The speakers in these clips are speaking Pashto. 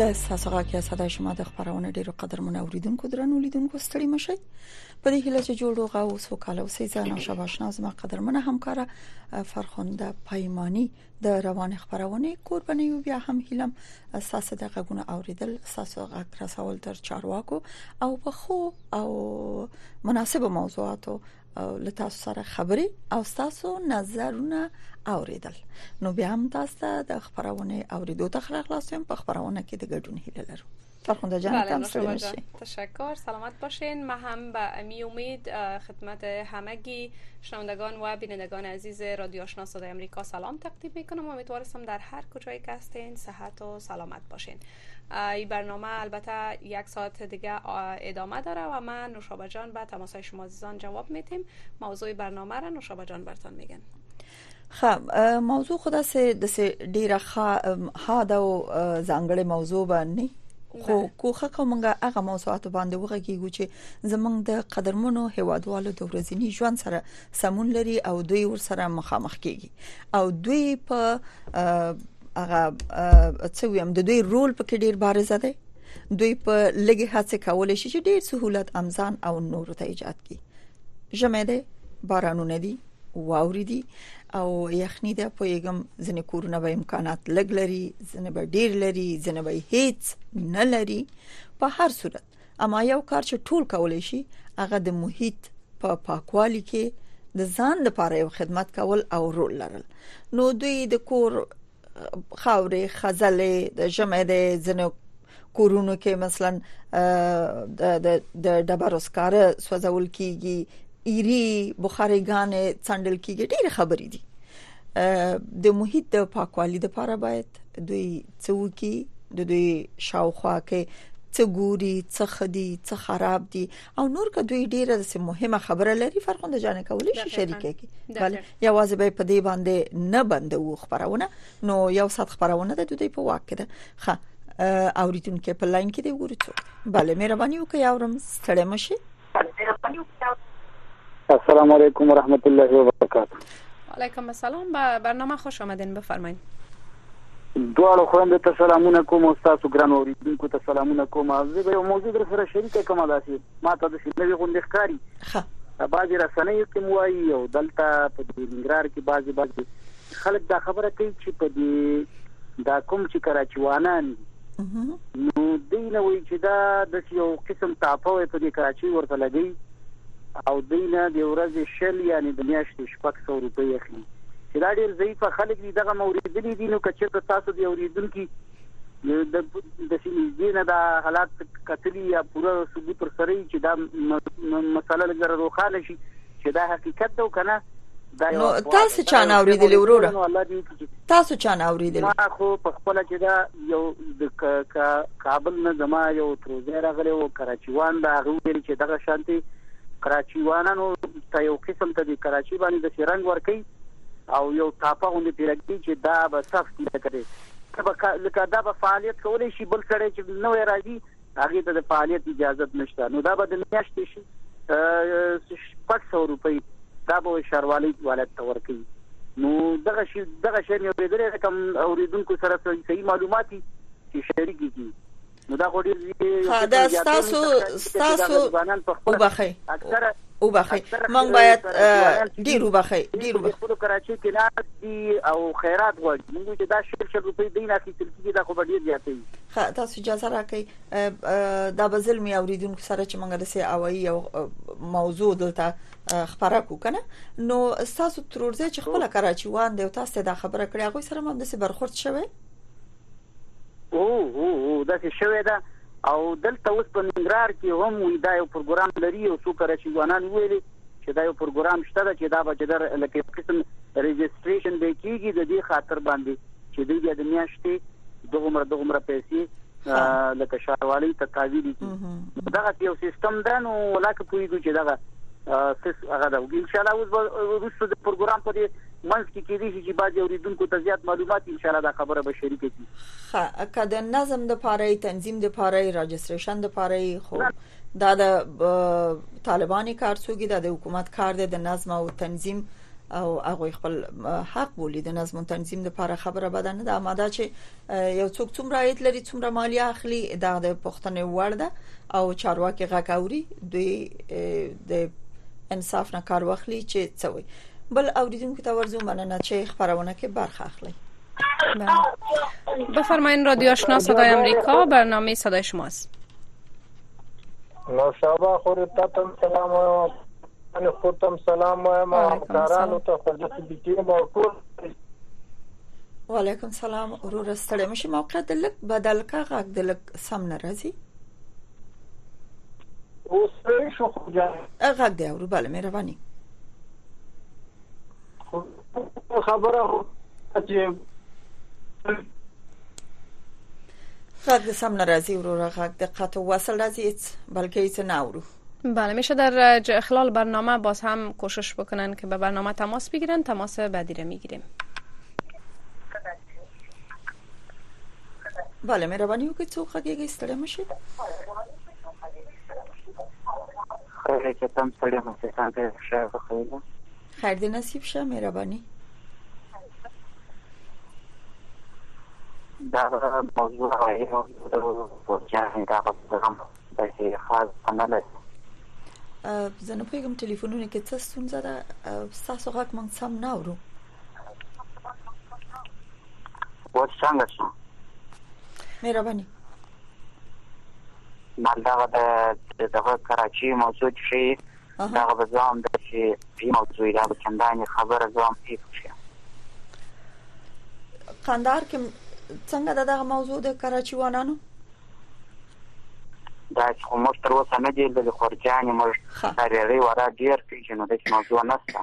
د ساسغه کې صدا شما د خبرونه ډیرو قدرمن اوریدونکو درنو لیدونکو ستړي مشي په دې هله چې جوړو غو او سوکاله او سیزان او شباشنا زما قدرمن همکارا فرخنده پایمانی د روان خبرونه قرباني او بیا هم هیلم ساسه د غونه اوریدل ساسو غک رسول تر چارواکو او په خو او مناسب موضوعاتو او لتا سره خبري او تاسو نظرونه اوریدل نو بیا هم تاسو ته د خبرونه اوریدو ته خلاصیم په خبرونه کې د ګډون هیله لرو فرخنده جان بله نوشابه جان تشکر سلامت باشین ما هم به امی امید خدمت همگی شنوندگان و بینندگان عزیز رادیو آشنا صدای امریکا سلام تقدیم میکنم امیدوارستم در هر کجایی که هستین صحت و سلامت باشین این برنامه البته یک ساعت دیگه ادامه داره و ما نوشابه جان به تماسای شما عزیزان جواب میتیم موضوع برنامه را نوشابه جان برتان میگن خب موضوع خدا سه د سه ډیره ها د ځانګړې موضوع باندې خو بله. کوخه کومګه هغه موضوعات باندې وغږیږو چې زمونږ د قدرمنو هوادوالو د ورځنی ژوند سره سمون لري او دوی ورسره مخامخ کیږي او دوی په هغه څه ویم د دوی رول پکې ډیر بارز دی دوی په لګي هڅه کولای شي چې ډیر سهولت امزان او نور ته ایجاد کړي ژمه ده بارانونه دي واوري دي او یخني ده په یګم ځنې کورونه به امکانات لګ لري ځنې به ډیر لري ځنې به هیڅ نه لري په هر صورت اما یو کار چې ټول کولای شي هغه د محیط په پا پاکوالي کې د ځان لپاره یو خدمت کول او رول لرل نو دوی د کور خاورې خزلې د ژمه د ځنو کورونو کې مثلا د د ډبرو سکاره سوځول کیږي ایری بخاریګان څندل کیږي ډیره خبرې دي د محیط د پاکوالي لپاره باید دوی څوکي د دوی شاوخوا کې څه ګوري څه خدي څه خراب دي او نور که دوی ډیره د مهمه خبره لري فرخوند جان کولی شي شریکه کی بله یوازې به په دې باندې نه بندو خبرونه نو یو سات خبرونه د دوی په واک کې ده ښه اوریدونکو په لاین کې دی ورته بله مهرباني وکړئ اورم ستړي مشي السلام علیکم و رحمت الله و برکاته علیکم السلام به برنامه خوش آمدین بفرمایید دواړو خوند ته سلامونه کوم او تاسو ګران اوریدونکو ته سلامونه کوم زه به یو موضوع در سره شریکه کوم داسې ما ته د شنوي غوندې ښکاری ښه بعضی رسنۍ کوم وایي او دلته په ننګرهار کې بعضی بعضی خلک دا خبره کوي چې په دې دا کوم چې کراچیوانان دي نو دوی نه وایي چې دا د یو قسم تاپه وي په دې کراچۍ ورته لګي او دوی نه د ورځې شل یعنی د میاشتې شپږ سو روپۍ اخلي چې دا ډېر ضعیفه خلک دي دغه موریدلي دي نو که چېرته تاسو د اوریدونکي د د سیمې نه دا حالات کتلی یا پوره ثبوت پر سره چې دا مسله لږه روښانه شي چې دا حقیقت ده کنه نو تاسو چا نه اوریدلی وروره نو الله دې وکړي چې تاسو چا نه اوریدلی ما خو په خپل کې دا یو د کابل نه زما یو تروزه راغلی او کراچي وان دا هغه ویل چې دغه شانتي کراچي وانانو ته یو قسم ته د کراچي باندې د سرنګ ورکي او یو ټاپه غوندې پیرګي چې دا به سخت لکه دی لکه دا به فعالیت کولای شي بل سړی چې نوې راځي هغې ته د فعالیت اجازت نشته نو دا به د میاشتې شي شپږ سوه روپۍ دا به یې ښاروالۍ والد ته ورکوي نو دغه شی دغه شی مې اورېدلی دی کوم اورېدونکو سره صحیح معلومات دي چې شریک کړي نو دا خو ډېر دا ستاسو ستاسو وبخښئ اکثره وبخښئ موږ باید ډیر وبخښئ ډیر وبخښئ خپل کراچۍ کې ناس دي او خیرات غواړي موږ چې دا شل شل روپۍ دین اخیستل کیږي دا خو به ډیر زیاتې ښه تاسو اجازه راکړئ دا به ظلمي اوریدونکو سره چې موږ د سي اوایي یو موضوع دلته خبره کو کنه نو تاسو ترورځه چې خپل کراچي وان دی تاسو دا خبره کړې هغه سره هم د سي برخورد شوه او او دا څه شوه دا او دلته اوس په ننګرهار کې هم وی دا یو پروګرام لري او څو کراچي وانان ویلي چې دا یو پروګرام شته ده چې دا به چې در لکه یو قسم رجسټریشن به کیږي د دې خاطر باندې چې دوی بیا د میاشتې دغومره دغومره پیسې لکه شاروالي ته تعویل کی دغه یو سیستم ده نو ولاکه پویګو چې دغه سس هغه دا ان شاء الله اوس وروسته د پروګرام په دې منځ کې کېدی شي چې بعضي اوریدونکو ته زیات معلومات ان شاء الله دا خبره به شریکه کړي ښه که د نظم د پاره تنظیم د پاره رجستریشن د پاره خو دا د طالباني کارڅوګي د حکومت کار دی د نظم او تنظیم او هغه خپل حق بولی د نظم تنظیم لپاره خبره بدن نه ده ماده چې یو څوک څومره عاید لري څومره مالیه اخلي دا د پښتنې وړ ده او چارواکي غکاوري دوی د انصاف نه کار واخلي چې څه وي بل اوریدونکو ته ورزو مننه چې خبرونه کې برخه اخلي بفرمایین رادیو آشنا صدای امریکا برنامه صدای شماست نوشابه خور تاتم سلام وایم من خودم سلام وایم و همکارانو ته خدمت دي او ټول وعلیکم سلام ورور ستړی مشه موقع د لک بدل کا غږ د لک سم ناراضي اوس شو خو جان غږ دی ورو بل مهرباني خبره چې غږ د سم ناراضي وروره غږ د قطع وصل راځي هیڅ بلکې هیڅ نه اورو بله میشه در خلال برنامه باز هم کوشش بکنن که به برنامه تماس بگیرن تماس بعدی را میگیریم بله مهربانی وکړئ څو غږیږئ ستړی مشي خیره که تم ستړی مشي ځان ته ښه وخیله خیر دې نصیب شه مهرباني دا موضوع راځي نو د پوجانې دا په پروګرام باندې خاص نه لري زه نه پوهېږم ټلیفونونه کې څه ستونزه ده ستاسو غږ مونږ سم نه اورو اوس څنګه شو مهرباني مالدغه د دغه کراچي موضوع چې دغه به زه هم داسې پي موضوع دا به چندانې خبره زه هم پي پکښې قندار کې څنګه د دغه موضوع د کراچي وانانو دا چې خو موږ تر اوسه نه دی لیدلی خورجانې موږ دا ریړۍ ورا ډېر پېژنو داسې موضوع نشته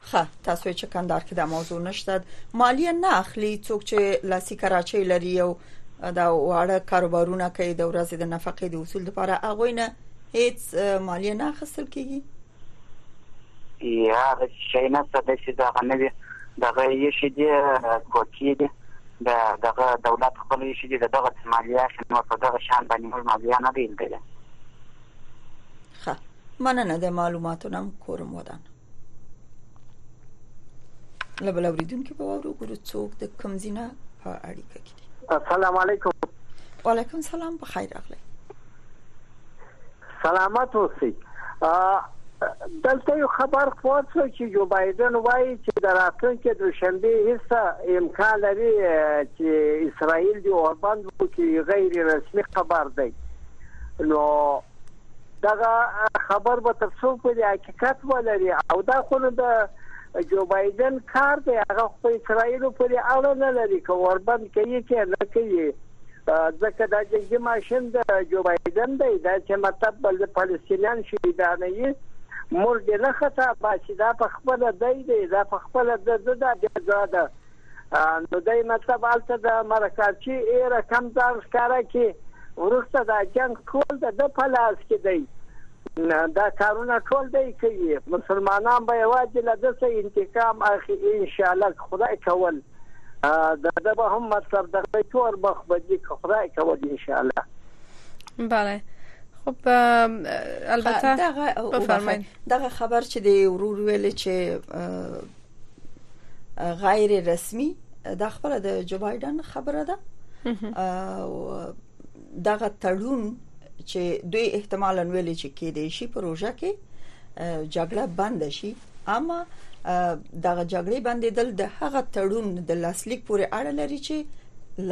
خه تاسوی چه کندهار کی دا موضوع نشته مالیه نه اخلی څوک چه لاسی کراچی لری او دا واړه کاروبارونه کوي د ورځې د نفقې د اصول لپاره هغه نه هیڅ مالیه نه اخیستل کیږي یا د شي نه څه د شي دا غنوي دغه یې شي دی کوټی دی د دغه دولت خپل یې شي دی دغه مالیه شي نو په دغه شان باندې موږ مالیه نه دی اندلې ښه مننه د معلوماتو نم کورم ودان لبل اوریدونکو په وورو ګورو څوک د کوم زینه په اړیکه کې دي السلام علیکم وعلیکم سلام په خیر اغلی سلامت اوسئ دلته یو خبر خپور شو چې جو بایدن وایي چې د راتلونکي دوشنبه هیڅ امکان لري چې اسرائیل دی اوربند وکړي غیر رسمي خبر دی نو دغه خبر به تر څو پورې حقیقت ولري او دا خو نو د جو بایدن کار دی هغه خو په اسراییلو پورې اړه نه لري که وربند کوي که نه کوي ځکه دا جنګي ماشین د جو بایدن دی دا چې مطلب بل فلسطینیان شهیدانوي موږ دې نه خطا باسي دا په خپله دی دی دا په خپله د ده دا بې ځا ده نو دی مطلب هلته د مرکارچي ايره کم ځان ښکاره کړي وروسته دا جنګ ټول د ده په لاس کې دی دا کارونه ټول دی کوي مسلمانان به یوازې له ده څخه انتقام اخلي انشاءالله که خدای کول د ده به هم مطلب دغه تور مخ به دي که خدای کول انشاءالله بله خب البته دغه خبر چې دی ورور ویل چې غیر رسمي دا خبره د جو بایدن خبره ده دغه تړون چې دوی احتمالاً ویلي چې کې دی شي پروژه کې جګړه بند شي اما دغه جګړې بندیدل د هغه تړون د لاسلیک پورې اړه لري چې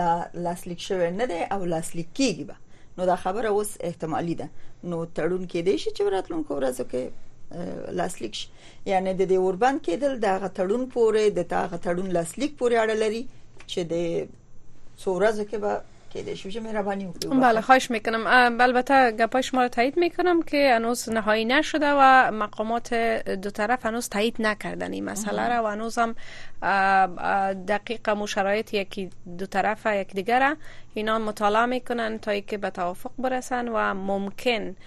لا لاسلیک شوی نه دی او لاسلیک کیږي به نو دا خبره اوس احتمالي ده نو تړون کې دی چې راتلونکو ورځو کې لاسلیک شي یعنې د دې اوربند کېدل د هغه تړون پورې د هغه تړون لاسلیک پورې اړه لري چې د څو ورځې کې به کېدای شي چې مهرباني وکړي بله خواهش میکنم البته گپای شما رو تایید میکنم که هنوز نهایی نشده و مقامات دو طرف هنوز تایید نکردن این مسئله را و هنوز هم دقیق مو شرایط یکی دو طرف یک دیگر اینا مطالعه میکنن تا که به توافق برسن و ممکن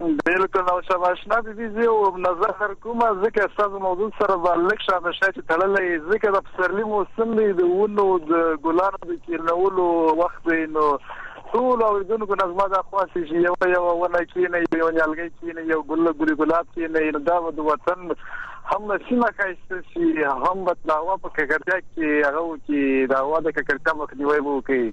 بلکل او شباشنا بی بی زه او نظر در کوم ځکه ستاسو موضوع سره به لږ شاته شاته تړلی ځکه د پسرلی موسم دی د ونو د ګلانو د کینولو وخت دی نو ټول اوریدونکو نه زما دا خواست دی چې یو یو ونه کینې یو نیالګی کینې یو ګل ګل ګلاب کینې نو دا به د وطن هم به سیمه ښایسته شي هم به د هوا په ککړتیا کې هغه وکړي د هوا د ککړتیا مخنیوی به وکړي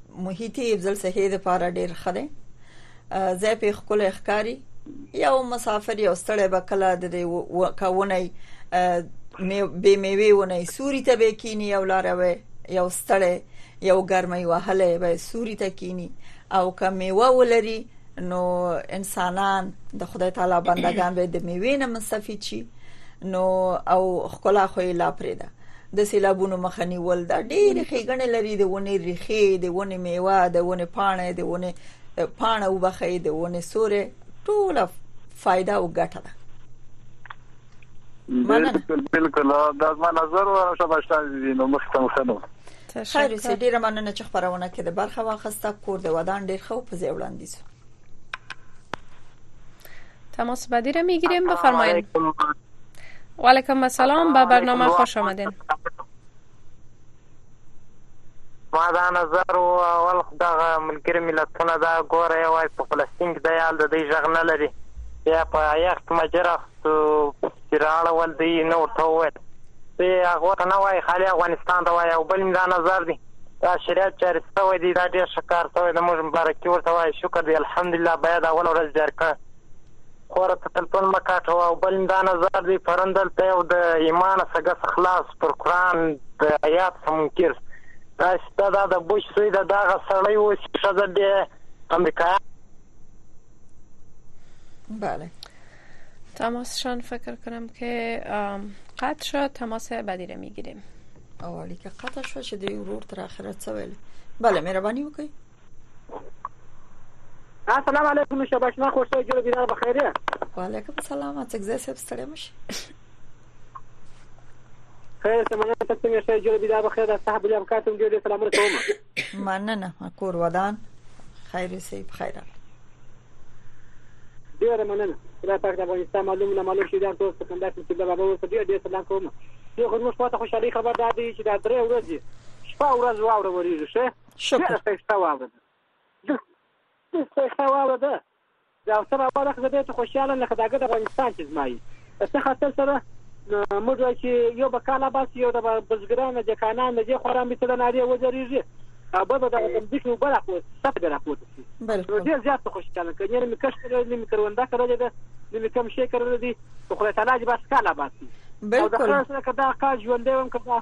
محیطي افضل صحي د پاره ډیر خره زه په خپل اخکاری یو مسافر یو ستړی بکله د دې کاونه مې به میوه ونه سوري ته به کینی یو لاروي یو ستړی یو ګرمي وهله به سوري ته کینی او که میوه ولري نو انسانان د خدای تعالی بندگان به د میوې نه مستفید شي نو او خلا خو یې لا پرې ده د سیلابونو مخه نیول دا ډېرې ښېګڼې لري د ونې ریښې د ونې میوه د ونې پاڼه د ونې پاڼه وبخې د ونې سورې ټوله فائدہ او ګټه ده بالکل بالکل دا زما نظر و راشه بشتاز دي نو مستم خنو خیر سي ډیره مننه چې خبرونه کې د برخه واخسته کور د ودان ډیر خو په زیوړاندیز تماس بعدی را میگیریم بفرمایید و علیکم السلام به برنامه خوش آمدین ما دا نظر و اول دغه ملګری ملتونه دا ګوره یوازې په فلسطین کې دی هلته دی غږ نه لري یا په یخ کې مجر اخستو چې راړول دی نه ورته وویل دی هغه ته نه وایي خالي افغانستان ته وایي او بل دا نظر دی دا شریعت جاری سوی دی دا ډیر ښه کار سوی د موږ مبارکی ورته وای شکر دی الحمدلله باید اول ورځ جاری کړه خوره ته تلفون مه کاټوه او بل دا نظر دی پرون دلته یو د ایمان سګه خلاص پر قران د آیات سمونکیر دا ستا دا د بوش سوی دا دغه سړی و چې ښځه به امریکایان بله تماس شان فکر کنم که قطع شد تماس بعدی را میگیریم اولی که قطع شد چه دی ورور تر آخره چه ویل بله مهربانی وکړئ السلام علیکم شباش ما خوش ته جوړ بیدار بخیره وعلیکم السلام اڅکزه صاحب ستړی مشي خیر سمانه ته څنګه شې جوړ بیدار بخیره صاحب له امکاتم جوړ سلامونه کوم مننه کور ودان خیری صاحب خیرات ډیره مننه خدای پاک د افغانستان معلوم نه معلوم شهیدان ټول په کنده کې قبله بابا ورته ډیر ډیر سلام کوم یو خو زموږ خواته خوشحالي خبر دا دی چې دا درې ورځې شپه ورځ واوره ورېږي ښه ډېره ښایسته واوره ده ډېره ښایسته واوره ده د اختر اول اخ زه ډېر ته خوشحاله لکه دا ګډ افغانستان چې زما یي په څه خاطر سره موږ وایي چې یو به کال اباد یو د بزګران د کانان د دې خوران به څه د نارې وځرېږي او بل به د ځمکې اوبه راپورته سطح به راپورته شي نو ډېر زیات ته خوشحاله که نه مې کښت کړی نه مې کرونده کرلې ده نه مې کوم شی کرلی دی خو خدای تعالی دې بس کال اباد کړي او د خدای سره که دا کال ژوندی وم که دا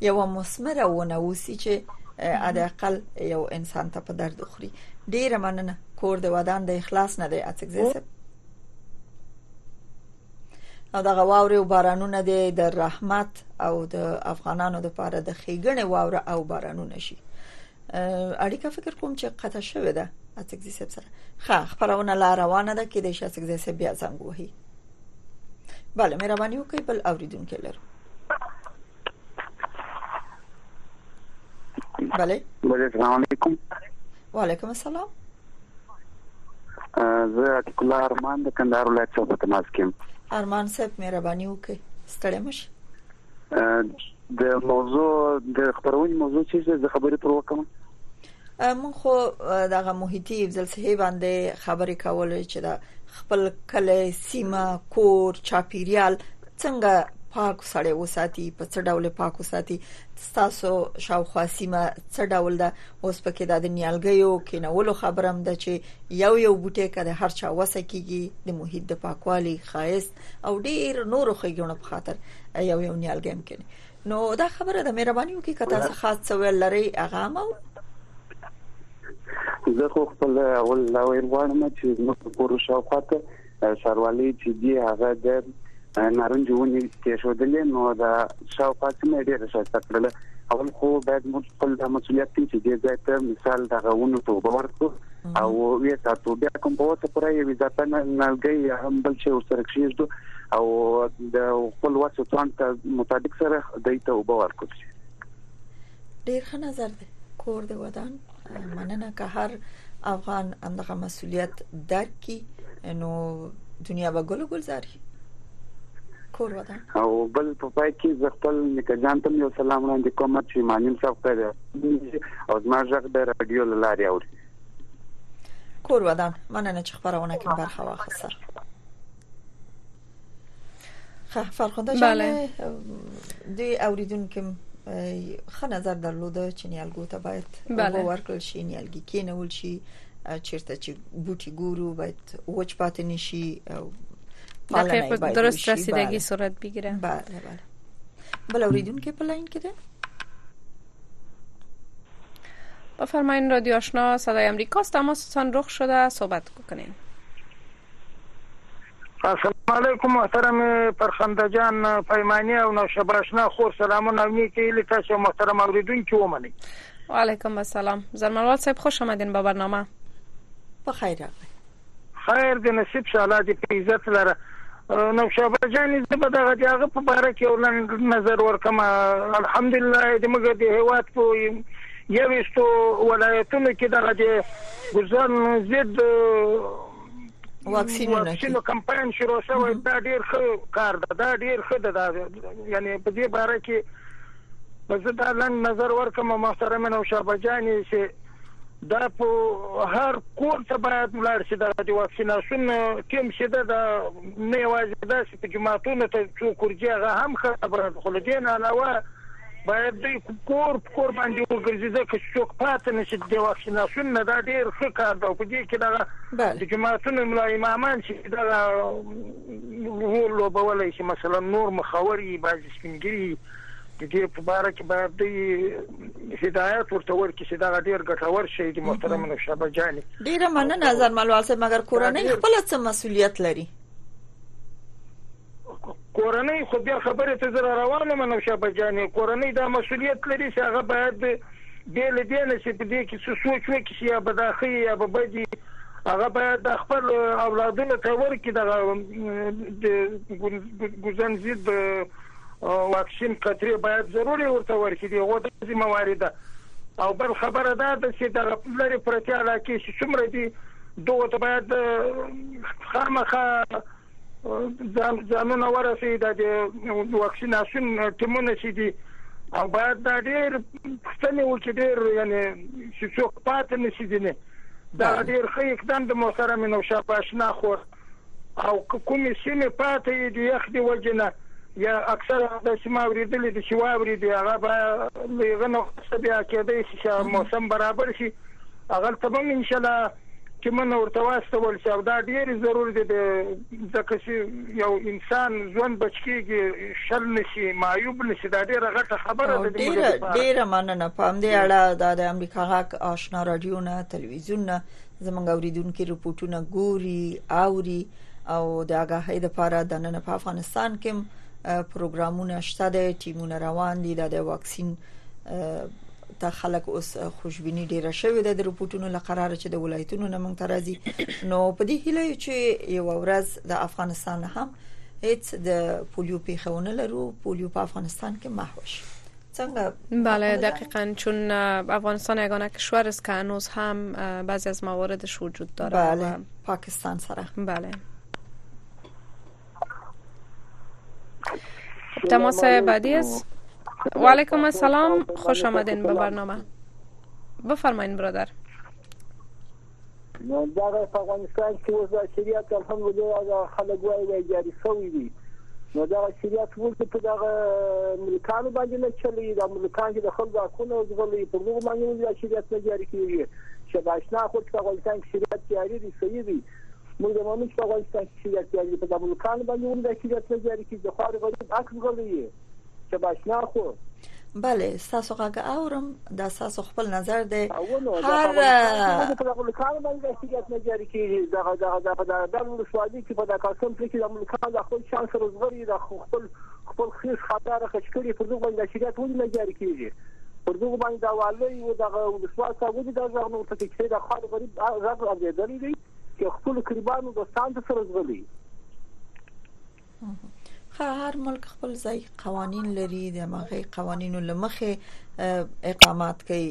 یو مسمره ونه اوسي چې اده اقل یو انسان ته په درد خوري ډیره مننه کور د ودان د اخلاص نه دی اڅکزې صاحب او دغه واورې او بارانونه د رحمت او د افغانانو لپاره د خېګنې واوره او بارانونه شي اړیکه فکر کوم چې قطع شوه ده اڅکزي صاحب سره ښه خبرونه لا روانه ده کې د شاسکزي صاحب بیا څنګه وهي بله مهرباني وکړئ بل اوریدونکو لرو بله بله السلام علیکم وعلیکم السلام زه عتیق الله ارمان د کندهار ولایت څخه په تماس کې ارمان صاحب مهرباني وکړئ ستړي مشه د موضوع د خبرونې موضوع چې زه خبرې پر وکم مون خو دغه محیطي افضل صحیح باندې خبرې کولې چې دا خپل کله سیمه کور چاپیریال څنګه پاک سړی وساتي په څه ډول پاک وساتي تاسو شاوخوا سیمه څه ډول ده اوس پکې د نیالګیو کینولو خبرم ده چې یو یو بوټي کده هر چا وسه کیږي د محیط د پاکوالي خایست او ډیر نور خېګونو په خاطر یو یو نیالګي هم کړي نو دا خبره د مهرباني وکي کته څه خاص څه ول لري هغه مو زه خو خپل اول دا ویل غواړم چې موږ په پورو شاوخواته سروالي چې دی هغه د نارنج ونی کې شو دلې نو دا شاوخوا سیمه ډیره شایسته کړله اول خو باید موږ خپل دا مسولیت دی چې دې ځای ته مثال دغه ونو توبه ورکړو او وې ساتو بیا کوم په وسه پرې یو ځاته نلګي هم بل شي ورسره کېږدو او د خپل وسه څنګه ته مطابق سره د توبه ورکړو ډیر ښه نظر دی کور دی ودان مننه که هر افغان اندغه مسولیت درک کی نو دنیا به ګل ګلزار کور ودان او بل په پای کې زه خپل نیکه جان ته یو سلام وړاندې کوم چې مانیم صاحب ته او زما ژغ د رادیو لارې اوري کور ودان مننه چې خبرونه کې برخه واخیسته خه فرخنده جان دی اوریدونکو خه نظر درلوده چې نیالګو ته باید بله. ورکړل شي نیالګي کېنول شي چیرته چې بوټي ګورو باید وچ پاتې نشي او دقیق درست رسیدګي صورت بگیره بله بله بل اوریدونکو په لاین کې ده بفرمایین رادیو آشنا صدای امریکا است تماستان رخ شده صحبت بکنین السلام علیکم محترم پرخنده جان پیمانی او نوشبه اشنا خور سلامونه او نیکی هیلی تاسو محترم اوریدونکو ومنی وعلیکم السلام زرمنوال صاحب خوش آمدین به برنامه بخیر راغلی خیر د نصیب شه الله دې په عزت لره نوشابه جانې زه به دغه د هغه په باره کې یو لنډ نظر ورکم الحمدلله د موږ د هیواد په یویشتو ولایتونو کې دغه د ګلزار ضد واکسینونه واکسینو کمپاین شروع شوی دا ډیر ښه کار ده دا ډیر ښه ده دا یعنی په دې باره کې په زه دا لنډ نظر ورکم محترم نو شابه جاني چې دا په هر کور ته باید ولاړ شي دا د واکسیناسیون ټیم چې دا نه یوازې دا چې په جماعتونو ته څو کورځي هغه هم خبره خو له دې نه علاوه باید دوی کور په کور باندې وګرځي ځکه چې څوک پاتې نه شي د واکسیناسیون نه دا ډیر ښه کار ده او په دې کې دغه د جماعتونو ملا امامان چې دغه رول لوبولی شي مثلا نور مخور یي بعضې سپینګري د دې په باره کې باید دوی هدایت ورته ورکړي چې دغه ډیر ګټور شي د محترم نوشابه جاني ډیره مننه ځان ملواسه مګر کورنۍ خپل څه مسولیت لري کورنۍ خو بیا خبرې ته زه روانه منم شابه جانې کورنۍ دا مسولیت لري چې هغه باید بې له دې نه چې په دې کې څه سوچ وکړي چې یا به دا ښه یا به بد هغه باید د خپل اولادونو ته ورکړي دغه د ګوزن ضد واکسین قطرې باید ضروري ورته ورکړي دي هغو ته ذمه واري ده او بل خبره دا ده چې دغه لرې پرتې علاقې چې څومره دي دغو ته باید خامخا ځانونه ورسوي دا د واکسیناسیون ټیمونه چې دي او باید دا ډېر پوښتنې وکړي ډېر یعنې چې څوک پاتې نه شي ځینې دا ډېر ښه اقدام د محترم نوشاب اشنا خور او کومې سیمې پاتې دي یخ دي وجې نه یا اکثر دا چې ما اورېدلي دي چې واورې دي هغه به له هغه نه بیا کېدای شي چې موسم برابر شي هغلته به هم انشاالله ټیمونه ورته واستول شي او دا ډېر ضرور دي ځکه چې یو انسان ژوند بچ کېږي شل نه شي معیوب نه شي دا ډېره غټه خبره ده ډېره ډېره مننه په همدې اړه دا د امریکا غاک آشنا رادیو نه تلویزیون نه زمونږ اوریدونکو رپورټونه ګوري اوري او د آگاهۍ لپاره د نن په افغانستان کې پروګرامونه شته د ټیمونه روان دي د واکسین ته خلک اوس خوشبيني ډیره شوې ده د رپورټونو لقرار چې د ولایتونو نه مونږ ته راځي نو په دې هیله چې یو ورځ د افغانستان هم هیڅ د پولیو پیښونه لرو پولیو په افغانستان کې محو شي بله دقیقا چون افغانستان یگانه کشور است که هنوز هم بعضی از مواردش وجود داره بله پاکستان سره بله تماس بعدی است و علیکم السلام خوش آمدین به برنامه بفرمایین برادر نو دا په افغانستان کې اوس دا شریعت الحمدلله خلک وایي وایي جاري شوی دی نو دا شریعت ولې په دغه ملکانو باندې نه چلی دا ملکان چې د خلکو حقونه وزغلي په دغه باندې ولې دا شریعت نه جاري کیږي شباشنا خو په افغانستان کې شریعت جاري دی صحیح دی موږ د ماموس په افغانستان کې شریعت جاري دی په دامن خان باندې ولې دا شریعت نه جاري کړي د خوار غریب عکس غلی یې چې باشنا خو بله ستاسو غږ اورم دا ستاسو خپل نظر دی هر په دغه کار باندې شریعت نه جاري کیږي دغه دغه دغه د ولسوالۍ کې په دغه قسم کې د ملکان د خپل شان سره زغري د خپل خپل خیښ خادا را کش کړي پر دغو باندې دا شریعت ولې نه جاري کیږي پر دغو باندې دا والۍ و دغه ولسوال صاحب ولې دا غږ نه ورته کوي چې دا خوار غریب غږ اوریدلی دی چې خپل قربانو دوستان ته سره زغلی خا هر ملک خپل ځای قوانين لري د مغه قوانینو لمخه اقامات کوي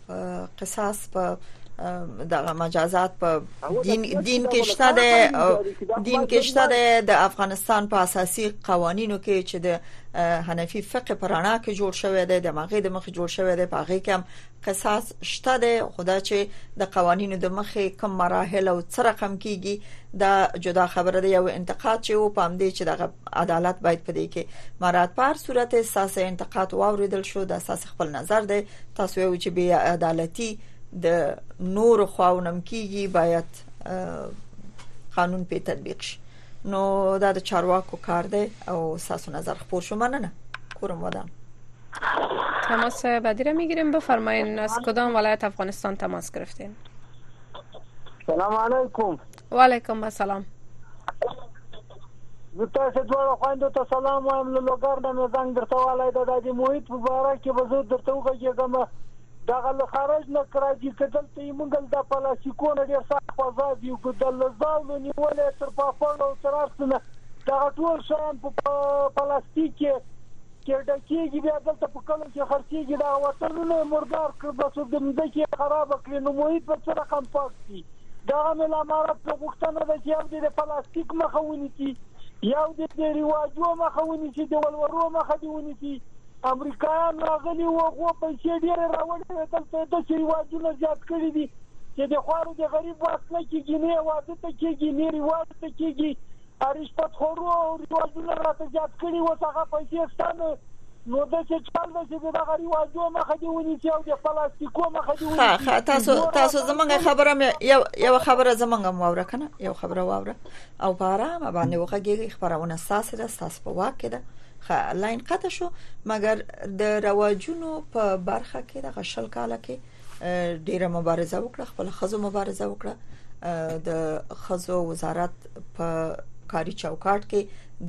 قصاص په دغه مجازات په دین دین کې شته د دین کې شته د افغانستان په اساسي قوانینو کې چې د حنفي فقه پرانا کې جوړ شوی دی د مغې د مخ جوړ شوی دی په هغه کې هم قصاص شته دی خدا چې د قوانینو د مخې کم مراحل او څه رقم کیږي دا جدا خبره دی او انتقاد چې و پام دی چې د عدالت باید پدې کې مراد پر صورت اساس انتقاد واوریدل شو د اساس خپل نظر دی تاسو یو چې بی عدالتي د نور خواونم کیږي باید قانون په تطبیق شي نو دا د چارواکو کار دی او ساسو نظر خپور شو مننه کورم ودان تماس بعدی را میگیریم بفرمایین از کدام ولایت افغانستان تماس گرفتین سلام علیکم وعلیکم السلام زه تاسو دواړو خویندو ته سلام وایم له لوګر نه مې زنګ درته وهلی ده دا د محیط په باره کې به زه درته وغږېږم دغه له خارج نه که راځي که دلته یې موږ له دا پلاستیکو نه ډېر سخت په عذاب یو که د له زاولو نیولی تر پاپړو او تر هر څه نه دغه ټول شیان په پلاستیک کې کې ډکېږي بیا دلته په کلو کې خرڅېږي دغه وطنونه یې مردار کړ بس او مځکې یې خرابه کړې نو محیط به څه رقم پاک شي دغه مل امارت پرې غوښتنه ده چې یو دې د پلاستیک مخه ونیسي یو دې د رواجو مخه ونیسي د ولورو مخه دې ونیسي امریکایان راغلي وو هغو پیسې ډېرې راوړې وې دلته یې داسې رواجونه زیات کړي دي چې د خوارو د غریب واس نه کېږي نه یې واده ته کېږي نه رواج ته کېږي رشوت خورو رواجونه راته زیات کړي اوس هغه پیسې شته نه نو د چې چل د چې دغه رواجو مخه دی ونیسي او د پلاستیکو مخه دی ونیسي ها ها تاسو تاسو زمونږ خبره مې یو یو خبره زمونږ مو وره کنه یو خبره وره او په آرام باندې وغږیږي خبرونه ساسه ده ساس په واک ده لاین قطع شو مګر د رواجونو په برخه کې د غشل کاله کې ډیره مبارزه وکړه خپل خزو مبارزه وکړه د خزو وزارت په کاری چوکاټ کې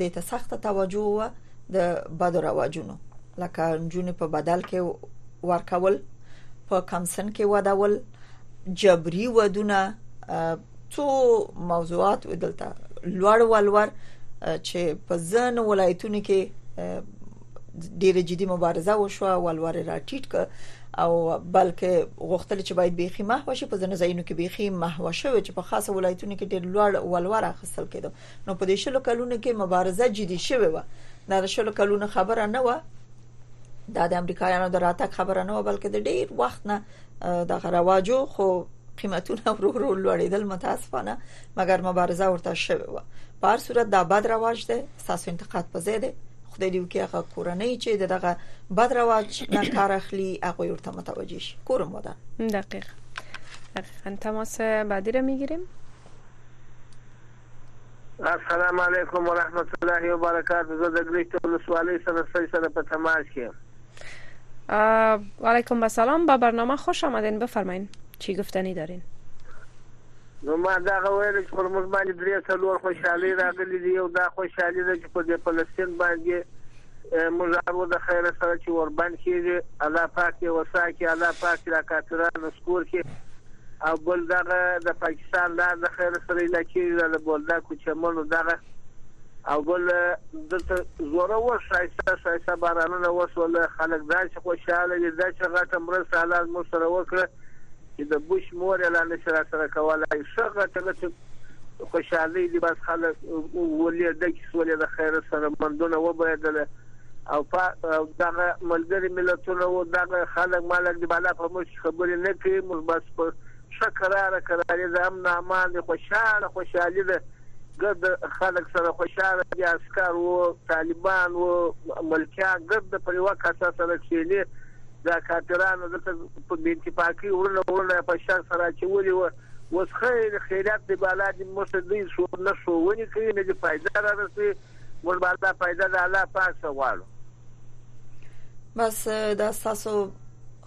د ته سخت توجه و د بدو رواجونو لکه جون په بدل کې ورکول په کمسن کې ودول جبري ودونه څو موضوعات ودلته لوړ ولور چې په ځن ولایتونو کې ډیره جدي مبارزه وشو ولور راټیټ ک او بلکې غوښتل چې باید بيخي محو شي په ځنه ځایونو کې بيخي محو شوی چې په خاصه ولایتونو کې ډېر لوړ ولور اخیستل کېدو نو په دې شلو کلونو کې مبارزه جدي شوه دا شلو کلونو خبره نه و دا د امریکایانو د راتګ خبره نه و بلکې د ډیر وخت نه د غرواجو خو قیمتونه ورو ورو لوړېدل متاسفانه مګر مبارزه ورته شوې و په هر صورت دا بد رواج دی تاسو انتقاد په ځای دی خدای دې وکړي هغه کورنۍ چې دغه بد رواج نه کار اخلي هغه ورته متوجه شي کورم ودا دقیق دقیقا تماس بعدی را میگیریم السلام علیکم ورحمت الله وبرکاته زه د ګریشت ولسوالۍ سره سړی سره په تماس کې علیکم السلام به برنامه خوش آمدین بفرمایین چی گفتنی دارین نو ما دا غوړل چې پر موږ باندې درې څلور خوشحالي راغلي دي او دا خوشحالي ده چې په دې فلسطین باندې موږ ارو د خیره سره چې وربند کیږي الله پاک دې وساکي الله پاک دې دا کافرانو سکور کړي او بل دغه د پاکستان لار د خیره سره ایله کیږي دا د بولدکو چمنو دغه او بل دلته زوره و شایسته شایسته بارانونه وسول خلک داسې خوشاله دي داسې غټه مرسته الله موږ سره وکړه چې د بوش مور یې لا نشي راسره کولای ښه غټه غټه خوشحالۍ لباس خلک ولې ډکې شولې د خیره سره مندونه وبهېدله او په دغه ملګري ملتونه و دغه خلک مالک د بالا په موږ خبرې نه کوي موږ بس په ښه کراره کرارې د امن امان دي خوشحاله خوشحالي ده ګرد خلک سره خوشحاله دي عسکر و طالبان و ملکیان ګرد پر یوه کاسه سره کښېني دا کافرانو دلته په بې اتفاقي وړونه وړونه په شر سره اچولي وه، اوس خیر خیریت دی بالا دې موږ ته دوی څو نه ښوونې کوي نه دې فایده را رسوي، موږ بالا فایده د الله پاک څخه غواړو. بس دا ستاسو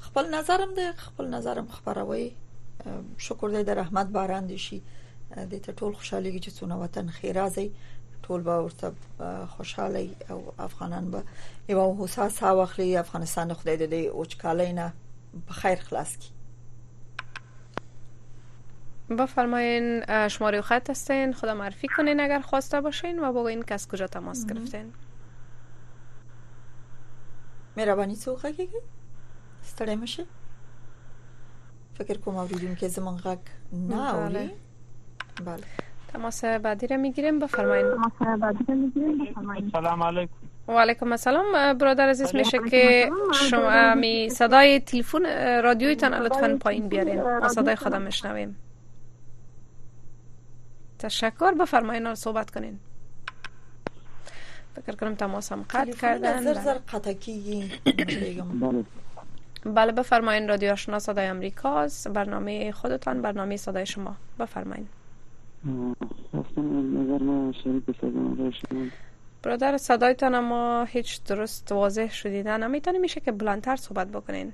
خپل نظرم دی خپل نظرم خبروي شکر دی د رحمت باران دي شي دې ته ټول خوشاله کیږي چې څونه وطن خیرازي ټول به ورته خوشاله او افغانان به یو هوسا سا واخلي افغانستان خدای دې اوچکالای نه په خیر خلاص کړي بفرمایین شما روی خط هستین خدا معرفی کنین اگر خواسته باشین و بگوین که از کجا تماس گرفتین مهربانی څوک هغه ستړی مشه فکر کوم اوریدونکو زمونږ غږ نه اوري بله تماس بعدی را میگیریم بفرمایید سلام علیکم و علیکم السلام برادر عزیز میشه که شما می صدای تلفن رادیویتان لطفا پایین بیارین ما صدای خودم میشنویم تشکر بفرمایید صحبت کنین فکر کنم تماس هم قطع کردن زر زر قطع کیگی بله بفرمایین رادیو آشنا صدای امریکا برنامه خودتان برنامه صدای شما بفرمایین برادر صدایتان ما هیچ درست واضح شدیده نمیتونی میشه که بلندتر صحبت بکنین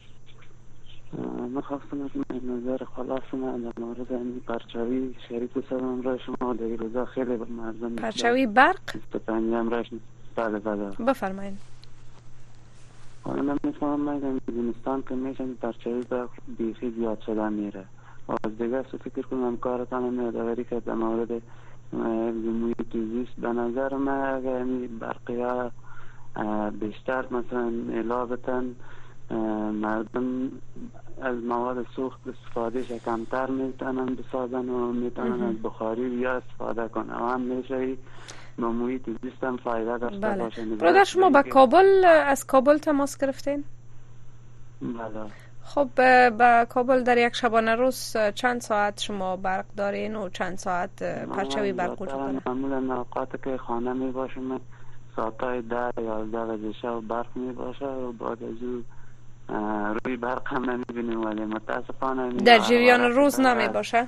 من خواستم از ماه نظر خلاص شم و در مورد این پرچوی شریک سر هم رای شما و در روزا خیلی به مردم پرچوی برق؟ پنجه هم رای شما بله بله بفرمایین حالا من میفهمم من زمستان که میشم پرچوی برق بیخی زیاد شده میره او از دیگر سو فکر کنم کار تان هم یادآوری کرد در مورد حفظ محیط زیست به نظر من اگر یعنی برقی ها بیشتر مثلا الا بتن مردم از مواد سوخت استفادهش کمتر میتونن بسازن و میتونن از بخاری یا استفاده کنن و هم میشه به محیط زیست هم فایده داشته بله. باشن برادر شما به کابل از کابل تماس گرفتین؟ بله خب به کابل در یک شبانه روز چند ساعت شما برق دارین و چند ساعت پرچوی برق وجود داره معمولا اوقات که خانه می باشم ساعتای ده یازده بجه شب برق می باشه و بعد از او روی برق هم نمی بینیم ولی متاسفانه در جریان روز نمی باشه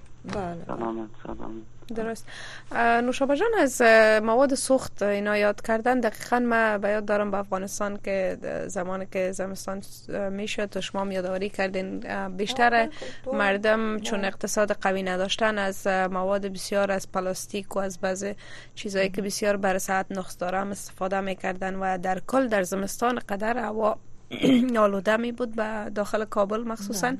بله سلامت سلامت درست نوشابه جان از مواد سوخت اینا یاد کردن دقیقا ما به یاد دارم به افغانستان که زمانی که زمستان میشه تو شما یادآوری کردین بیشتر مردم چون اقتصاد قوی نداشتن از مواد بسیار از پلاستیک و از بعض چیزایی که بسیار بر صحت نقص داره استفاده میکردن و در کل در زمستان قدر هوا آلوده می بود به داخل کابل مخصوصا بله.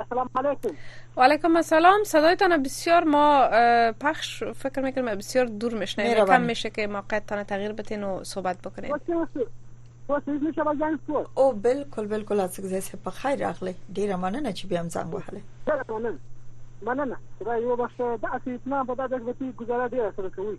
السلام علیکم و علیکم السلام صدایتان بسیار ما پخش فکر میکنم بسیار دور میشنه کم میشه که ما قطعا تغییر بتین و صحبت بکنیم او بالکل بالکل از ځای سه په خیر راغلی ډیره مننه چې بیا هم زنګ وهله مننه مننه خدای یو بخښه د اسې اسلام په دغه وخت کې گزاره ډیره سره کوي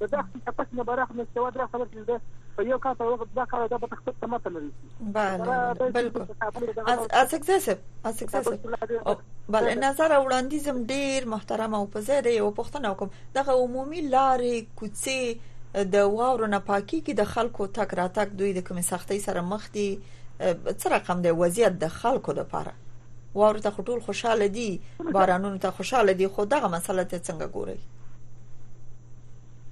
د داخل چپک نه براخ نه سوا درا خبر چې ده په یو کار په وخت دا کار دا به تخته تمه ته لري بله بالکل اسکزه صاحب اسکزه صاحب بله نظر وړاندیزم ډیر محترم او په زیاده یو پښتنه کوم دغه عمومي لارې کوڅې د واورو نه پاکي کې د خلکو تک راتک دوی د کوم سختي سره مخ دي څه رقم دی وضعیت د خلکو لپاره واورو ته ټول خوشاله دي بارانونو ته خوشاله دي خو دغه مسله ته څنګه ګوري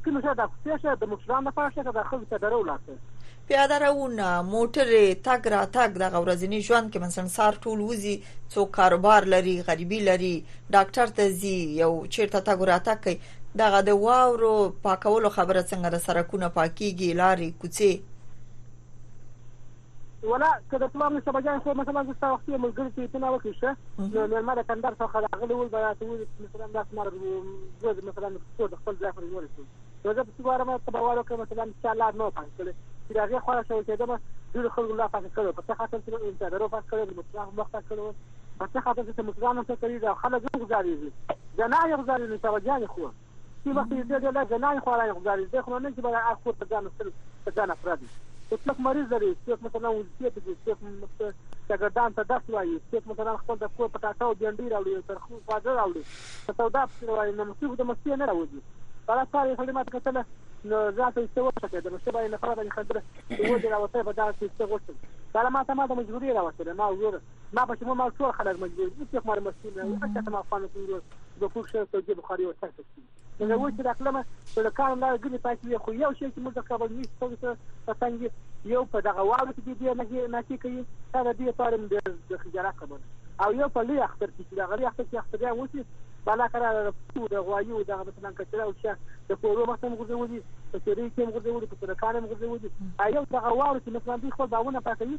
کوم څه د کوڅه د مشران د پاشه د خلک ته درو لاته پیاده روونه موټر تګ را تګ د غورزنی ژوند کې مثلا سار ټول وزي څو کاروبار لري غریبي لري ډاکټر ته زی یو چیرته تګ را تګ کوي دغه د واورو پاکولو خبره څنګه د سرکونه پاکيږي لاري کوڅې ولا که د پلار مشربه جان خو مثلا زه ستا وختي ملګري ته اطلاع وکړي شه نو مېلمه د کندهار څخه راغلي ول به راته وویل چې مثلا دا سمار زه د مثلا کور د خپل ځای پورې ورسېږم نو زه پسې ګورم ته به وار وکړم مثلا چا لار نه وه پاکه کړې چې د هغې خواره شوی کېدم ډېرو خلکو لار پاکه کړې په څه خاطر چې انسادرو پاک کړې د مطلق وخت پاک کړې په څه خاطر چې مطلقان هم څه کوي او خلک هم ګزارېږي زنانې ګزارېږي سره جانې خو تی وقت یې دې لا جنای خوارای غزاری دې خو نه چې بلا اخ کور ته ځان سل ځان افرادي څوک مریض لري څوک مثلا وزیت دي څوک شاګردان ته درس وایي څوک مثلا خپل د کور پټاټه او بینډي راوړي تر خو خواږه راوړي په سودا پسې وایي نو مصیف د مستې نه راوځي بلا ساري سړي ماته کتله نو ځاته یې څه وټکه د مستې باندې نفره باندې خندله چې ولې راوتلی په دغه کې څه غوښتل بلا ماته ما د مجبوري راوتله ما وروره ما په شمول ما ټول خلک مجبور دي چې خمر مسئول نه هر چاته ما خوانه کوي د کوک شو ته جيب خاري او تر تکي نو و چې راکلم چې د کار لار ګرځي پاتې وي خو یو شی چې موږ د کابل نیوز څو ته پسنګ یو په دغه واړو کې دې نه نه کې کوي دا د دې پاره مې د خجالت خبره او یو په لوی اختر کې چې د غری اختر کې اختر یې وسی بالا کرا د غوایو د مثلا کچره او شه د کورو مخ هم غوځولي په چیرې کې هم غوځولي په سرکان هم غوځولي ایو دغه وارو چې مثلا دوی خپل باونه پاتوي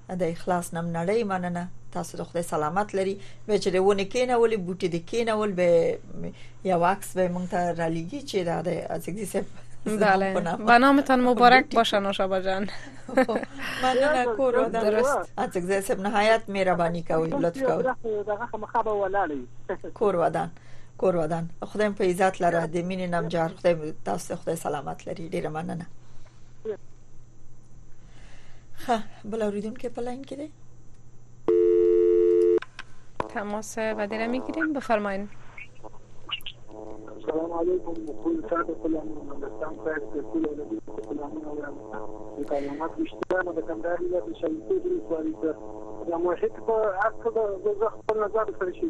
د اخلاص نم نړۍ مننه تاسو د خدای سلامت لري به چې د ونه کینول بوټي د کینول به یو عکس به مونږ ته را لګي چې دا د ازګزي صاحب بله به نامتان مبارک باشه نوشابه جان مننه کور درست ازګزي صاحب نهایت مهرباني کوي لطف کوي دغه خمخابه ولاړی کور ودان کور ودان خدای په عزت لره د مینې نمجار خدای تاسو خدای سلامت لري ډیره مننه خه بل اوریدونکو په لاین کې دی تماس و دیره میگیریم بفرمایید سلام علیکم کل ساعت سلام مندستان صاحب ته کل ولې سلامونه وایم د کلمات رښتیا نه د کندهار له شلتي د کوالي ته د موحد په حق د زخم نظر سره شي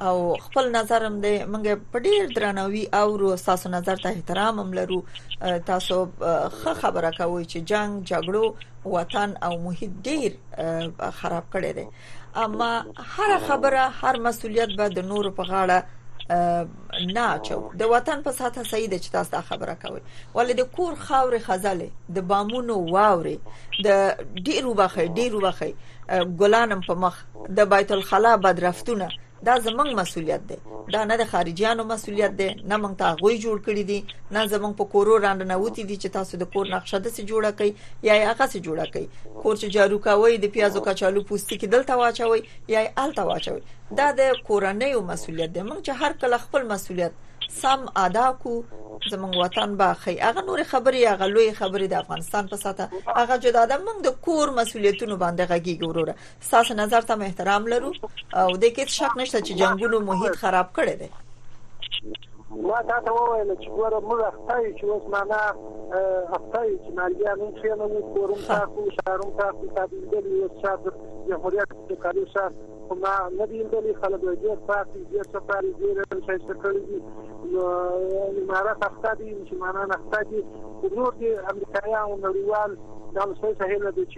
او خپل نظر هم دی منګه په ډیر درناوی او رو تاسو نظر ته احترام هم لرو تاسو خه خبره کوي چې جنگ جګړو وطن او محیط ډیر خراب کړي دي اما هر خبره هر مسولیت به د نور په غاړه نه چو د وطن په ساته صحیح د چې تاسو دا خبره کوي ولې د کور خاورې خزلې د بامونو واوري د ډیرو بخې ډیرو بخې ګلانم په مخ د بیت الخلا بد رفتونه دا زمونږ مسولیت دی دا نه د خارجیانو مسولیت دی نه مونږ ته غوي جوړ کړی دي نه زمونږ په کورو رانه نوتی دي چې تاسو د کور نقشه د سي جوړه کوي یا هغه سي جوړه کوي کور چې جارو کوي د پیازو کچالو پوستي کې دلته واچوي یا الته واچوي دا د کورنۍ مسولیت دی مونږ چې هر کله خپل مسولیت سم ادا کو زمونږ وطن به خي هغه نور خبري هغه لوی خبري د افغانستان په ساته هغه جدا د موږ د کور مسولیتونو باندې غږیږي وروره ستاسو نظر ته مو احترام لرو او د کیس شک نشته چې جنگونو محیط خراب کړی دی ما تا ته وویل چې ګوره موږ اخته یو چې اوس معنا اخته یو چې مالګیا نن کښېنه وو کورم تاکو شارم تاکو تابیدل یو شاب جمهوریت د کالو شاب خو ما نه دی لیدلی خلک یې ډېر پاتې ډېر څه پاري ډېر ښایسته کړي دي نو امارات اخته دي مسلمانان اخته دي نور دي امریکایان او نړیوال دا مسله سهیله دي چې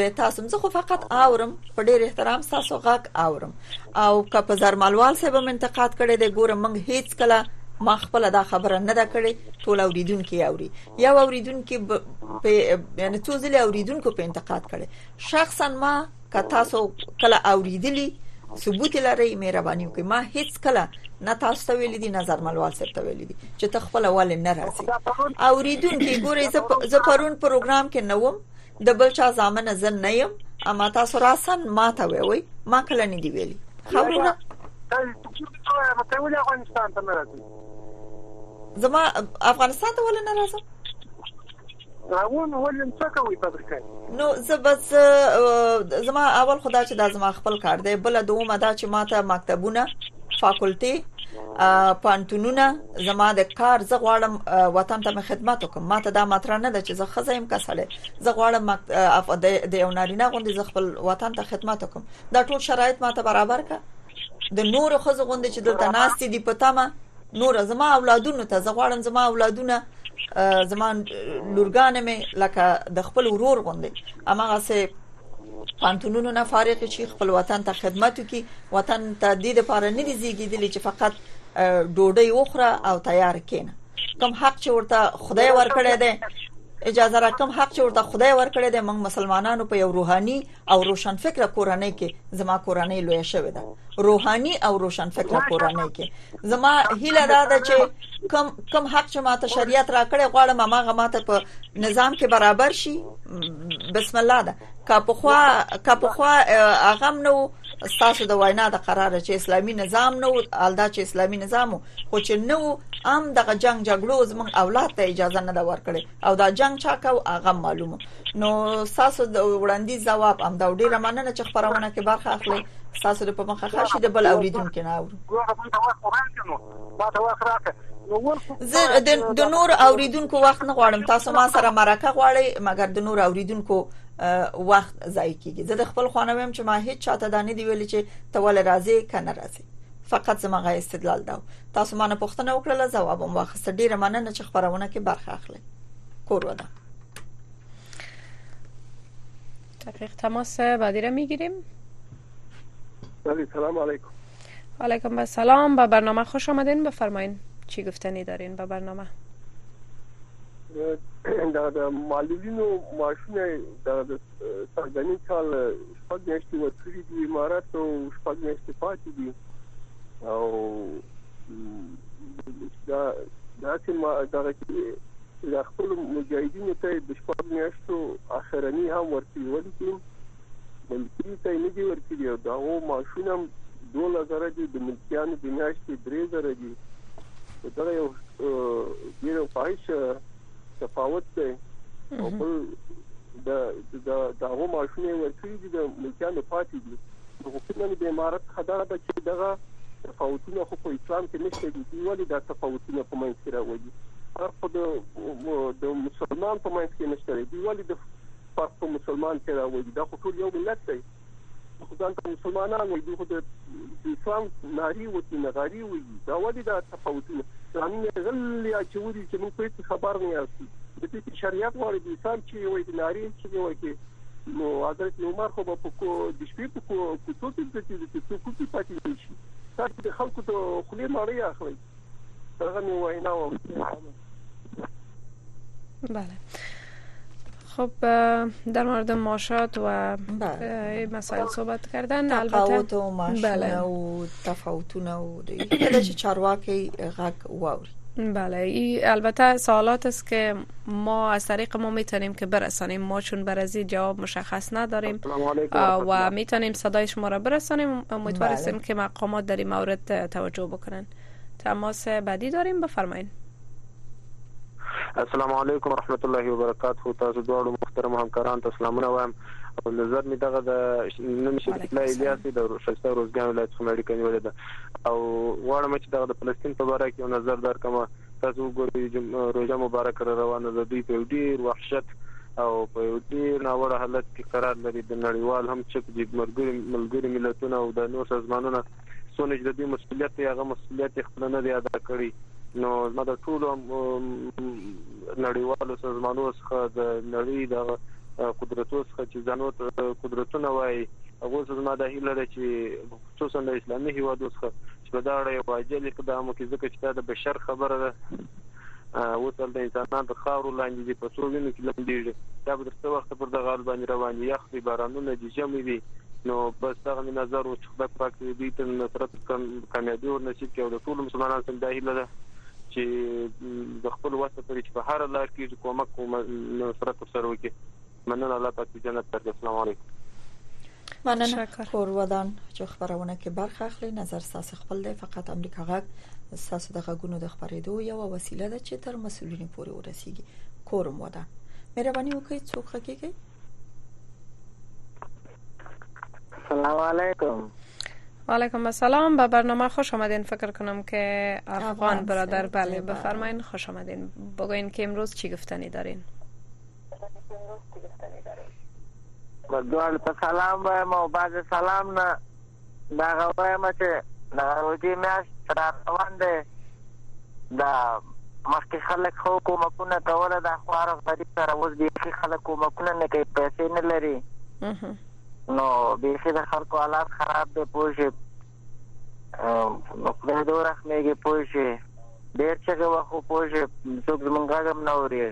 به تاسو زه خو فقط اورم په ډیر احترام تاسو غږ اورم او که په زرمالوال صاحب من انتقاد کړي د ګورم موږ هیڅ کله ما خپل دا خبره نه ده کړې ټول اوریدونکو اوري یا اوریدونکو په یعنی څو ځله اوریدونکو په انتقاد کړي شخصا ما که تاسو کله اوریدلی ثبوت لري مهرباني وکړئ ما هیڅ کله نه تاسو ته ویل دي نظر ملوال صاحب ته ویل دي چې تخپل اول نه راځي اوریدونکو ګوري زه پرون پروګرام کې نووم د بل چا زامن زه نه یم اما تاسو راسن ما ته وی ما کله نه دی ویلی خبرونه افغانستان ته نه راځي زما افغانستان ته ولې نه راځم راون ولې څه کوي فابریکه نو زه بس زما اول خدا چې دا زما خپل کار دی بل دومره دا چې ماته مکتبونه فاکولټي پانتونونه زما د کار زه غواړم وطن ته مې خدمت وکم ماته دا مطرح نه ده چې زه خزه يم کسړې زه غواړم د یو نارینه غوندي زه خپل وطن ته خدمت وکم دا ټول شرایط ماته برابر کا د نور خزه غوندي چې دلته ناس دي په تمه نور زما اولادونو ته زه غواړم زما اولادونه زما لورګان مې لکه د خپل ورور غوندي امغه سه پوهنتونونو نه فارغ شي خپل وطن ته خدمت وکړي وطن ته د دې لپاره نه دي زیږیدلي چې فقط ډوډۍ وخوره او تیار کینه کوم حق چې ورته خدای ورکړی دی اجازه را کوم حق چې ورته خدای ورکړی دی موږ مسلمانانو په یو روحاني او روشنفکر کورنۍ کې زما کورنۍ لوی شوې ده روحاني او روشنفکر کورنۍ کې زما هیله دا ده چې کوم کوم حق چې ماته شریعت راکړي غواړم هغه ماته په نظام کې برابر شي بسم الله ده که په خوا که په خوا هغه نو ستاسو د وینا د قرار چې اسلامي نظام نو الدا چې اسلامي نظام خو چې نو ام دغه جنگ جګړو زموږ اولاد ته اجازه نه ده ورکړي او دا جنګ چا کاوه هغه هم معلومه نو تاسو د وړاندیز ځواب هم دا ډیره مننه چې خبرونه کې برخه اخلي تاسو په مخه ښه شي د بل اوریدونکو نه اورو زه د نور اوریدونکو وخت نه غواړم تاسو ما سره مرکه غواړئ مګر د نور اوریدونکو وخت ضایع کیږي زه د خپل خوانویم چې ما هیڅ چاته دا نه دی ویل چې ته ول راځي کنه راځي فقط زما غي استدلال دا تاسو ما نه پوښتنه وکړه لا جواب هم واخست ډیره مننه چې خبرونه کې برخه اخلي کور ودا تحقیق تماس بعدی را میگیریم بله سلام علیکم علیکم السلام به برنامه خوش آمدین بفرمایین چی گفتنی دارین به برنامه دا د معلولینو معاشونه دا د سرګنی کال شپږ میاشتې ورکړي دي امارت او شپږ میاشتې پاتې دي او دا داسې ما دغه چې دا خپل مجاهدینو ته د شپږ میاشتو اخرنی هم ورکړي ولې چې ملکی ته نه دی ورکړي او دا هو ماشونه هم 2000 دي د ملکیانو د میاشتې 3000 دي دا یو ډیر خواهش تفاوت دی او بل د د دغه ماشومې ورکړي دي د ملکیانو پاتې دي نو حکومت د امارت خدای ده چې دغه تفاوتونه خو په اسلام کې نشته دي دی ولې دا تفاوتونه په منځ کې راوړي فرق د د مسلمان په منځ کې نشته دی ولې د فرق په مسلمان کې راوړي دا خو ټول یو ملت دی خو ځان ته مسلمانان وایي دوی خو د اسلام ناري وکړي نغاري وي دا ولې دا تفاوتونه ځانونه غلي اچولي چې موږ په خبر نه یاستو د دې شریعت غواړي د اسلام چې وایي د ناري چې وایي کې نو حضرت عمر خو په کو د شپې په کو کوڅو کې د دې چې څوک پاتې نشي تاسو د خلکو ته خلې مړی اخلي دغه مې وینا و بله خب در مورد ماشات و بله. مسائل بله. صحبت کردن البته و ماشونه بله. و تفاوتونه و دیگه چه چارواکی غگ واوری بله ای البته سوالات است که ما از طریق ما میتونیم که برسانیم ما چون برزی جواب مشخص نداریم و میتونیم صدای شما را برسانیم امیدوار بله. که مقامات در این مورد توجه بکنند میکنن تماس بدی داریم بفرمایید السلام علیکم ورحمت الله وبرکاته تاسو دواړو محترم همکاران ته سلامونه وایم او نظر می دغه د نن شهید الله الیاس د شسته روزګان ولایت څخه اړیکه نیولې ده او غواړم چې دغه د فلسطین په اړه کې نظر درکم تاسو ګورئ روزه مبارک را روانه ده دوی په ډیر وحشت او په یو ډیر ناوړه حالت کې قرار لري د نړیوال هم چې د مرګري ملګري ملتونه او د نور سازمانونو څونه چې د دې مسولیت دی هغه مسولیت خپل نه دی ادا کړی نو زما د ټولو نړیوالو سازمانو څخه د نړۍ د قدرتو څخه چې ځانو ته قدرتونه وایي هغه زما د هیله ده چې خصوصا د اسلامي هیوادو څخه چې په دا اړه یو عاجل اقدام وکړي ځکه چې دا د بشر خبره ده اوس دلته انسانان تر خاورو لاندې دي په څو وینو کې لمبېږي دا به تر څه وخت پر دغه حال باندې روان دي یخ دي بارانونه دي ژمی دي نو بس دغه مې نظر و چې خدای پاک دې دوی ته نصرت کامیابي ور نصیب کړي او د ټولو مسلمانانو سره دا هیله ده چې د خپل وسه پرې چې په هر لار کې کومک کوم نصرت سره وکړي مننه الله پاک دې جنت درکړي السلام علیکم مننه کور ودان چې خبرونه کې برخه اخلي نظر ساس خپل دی فقط امریکا غږ ساس د غږونو د خبرېدو یو وسیله ده چې تر مسولینو پورې ورسیږي کورم ودان مهرباني وکړئ څوک خکېږي سلام علیکم وعلیکم السلام به برنامه خوش آمدین فکر کنم که افغان برادر بله بفرمایین خوش آمدین بگوین که امروز چی گفتنی دارین په دوړ په سلام وایم او بعد سلام نه دا غوایم چې دا روزي میاشت را روان دی دا مخکې خلک خو کومکونه کوله دا خوار غریب سره اوس بیخي خلک کومکونه نه کوي پیسې نه لري نو بیخي د خلکو حالات خراب دی پوه شي نو خدای دې ورحمېږي پوه شي ډېر چغې وه خو پوه شي څوک زمونږ غږ هم نه اوري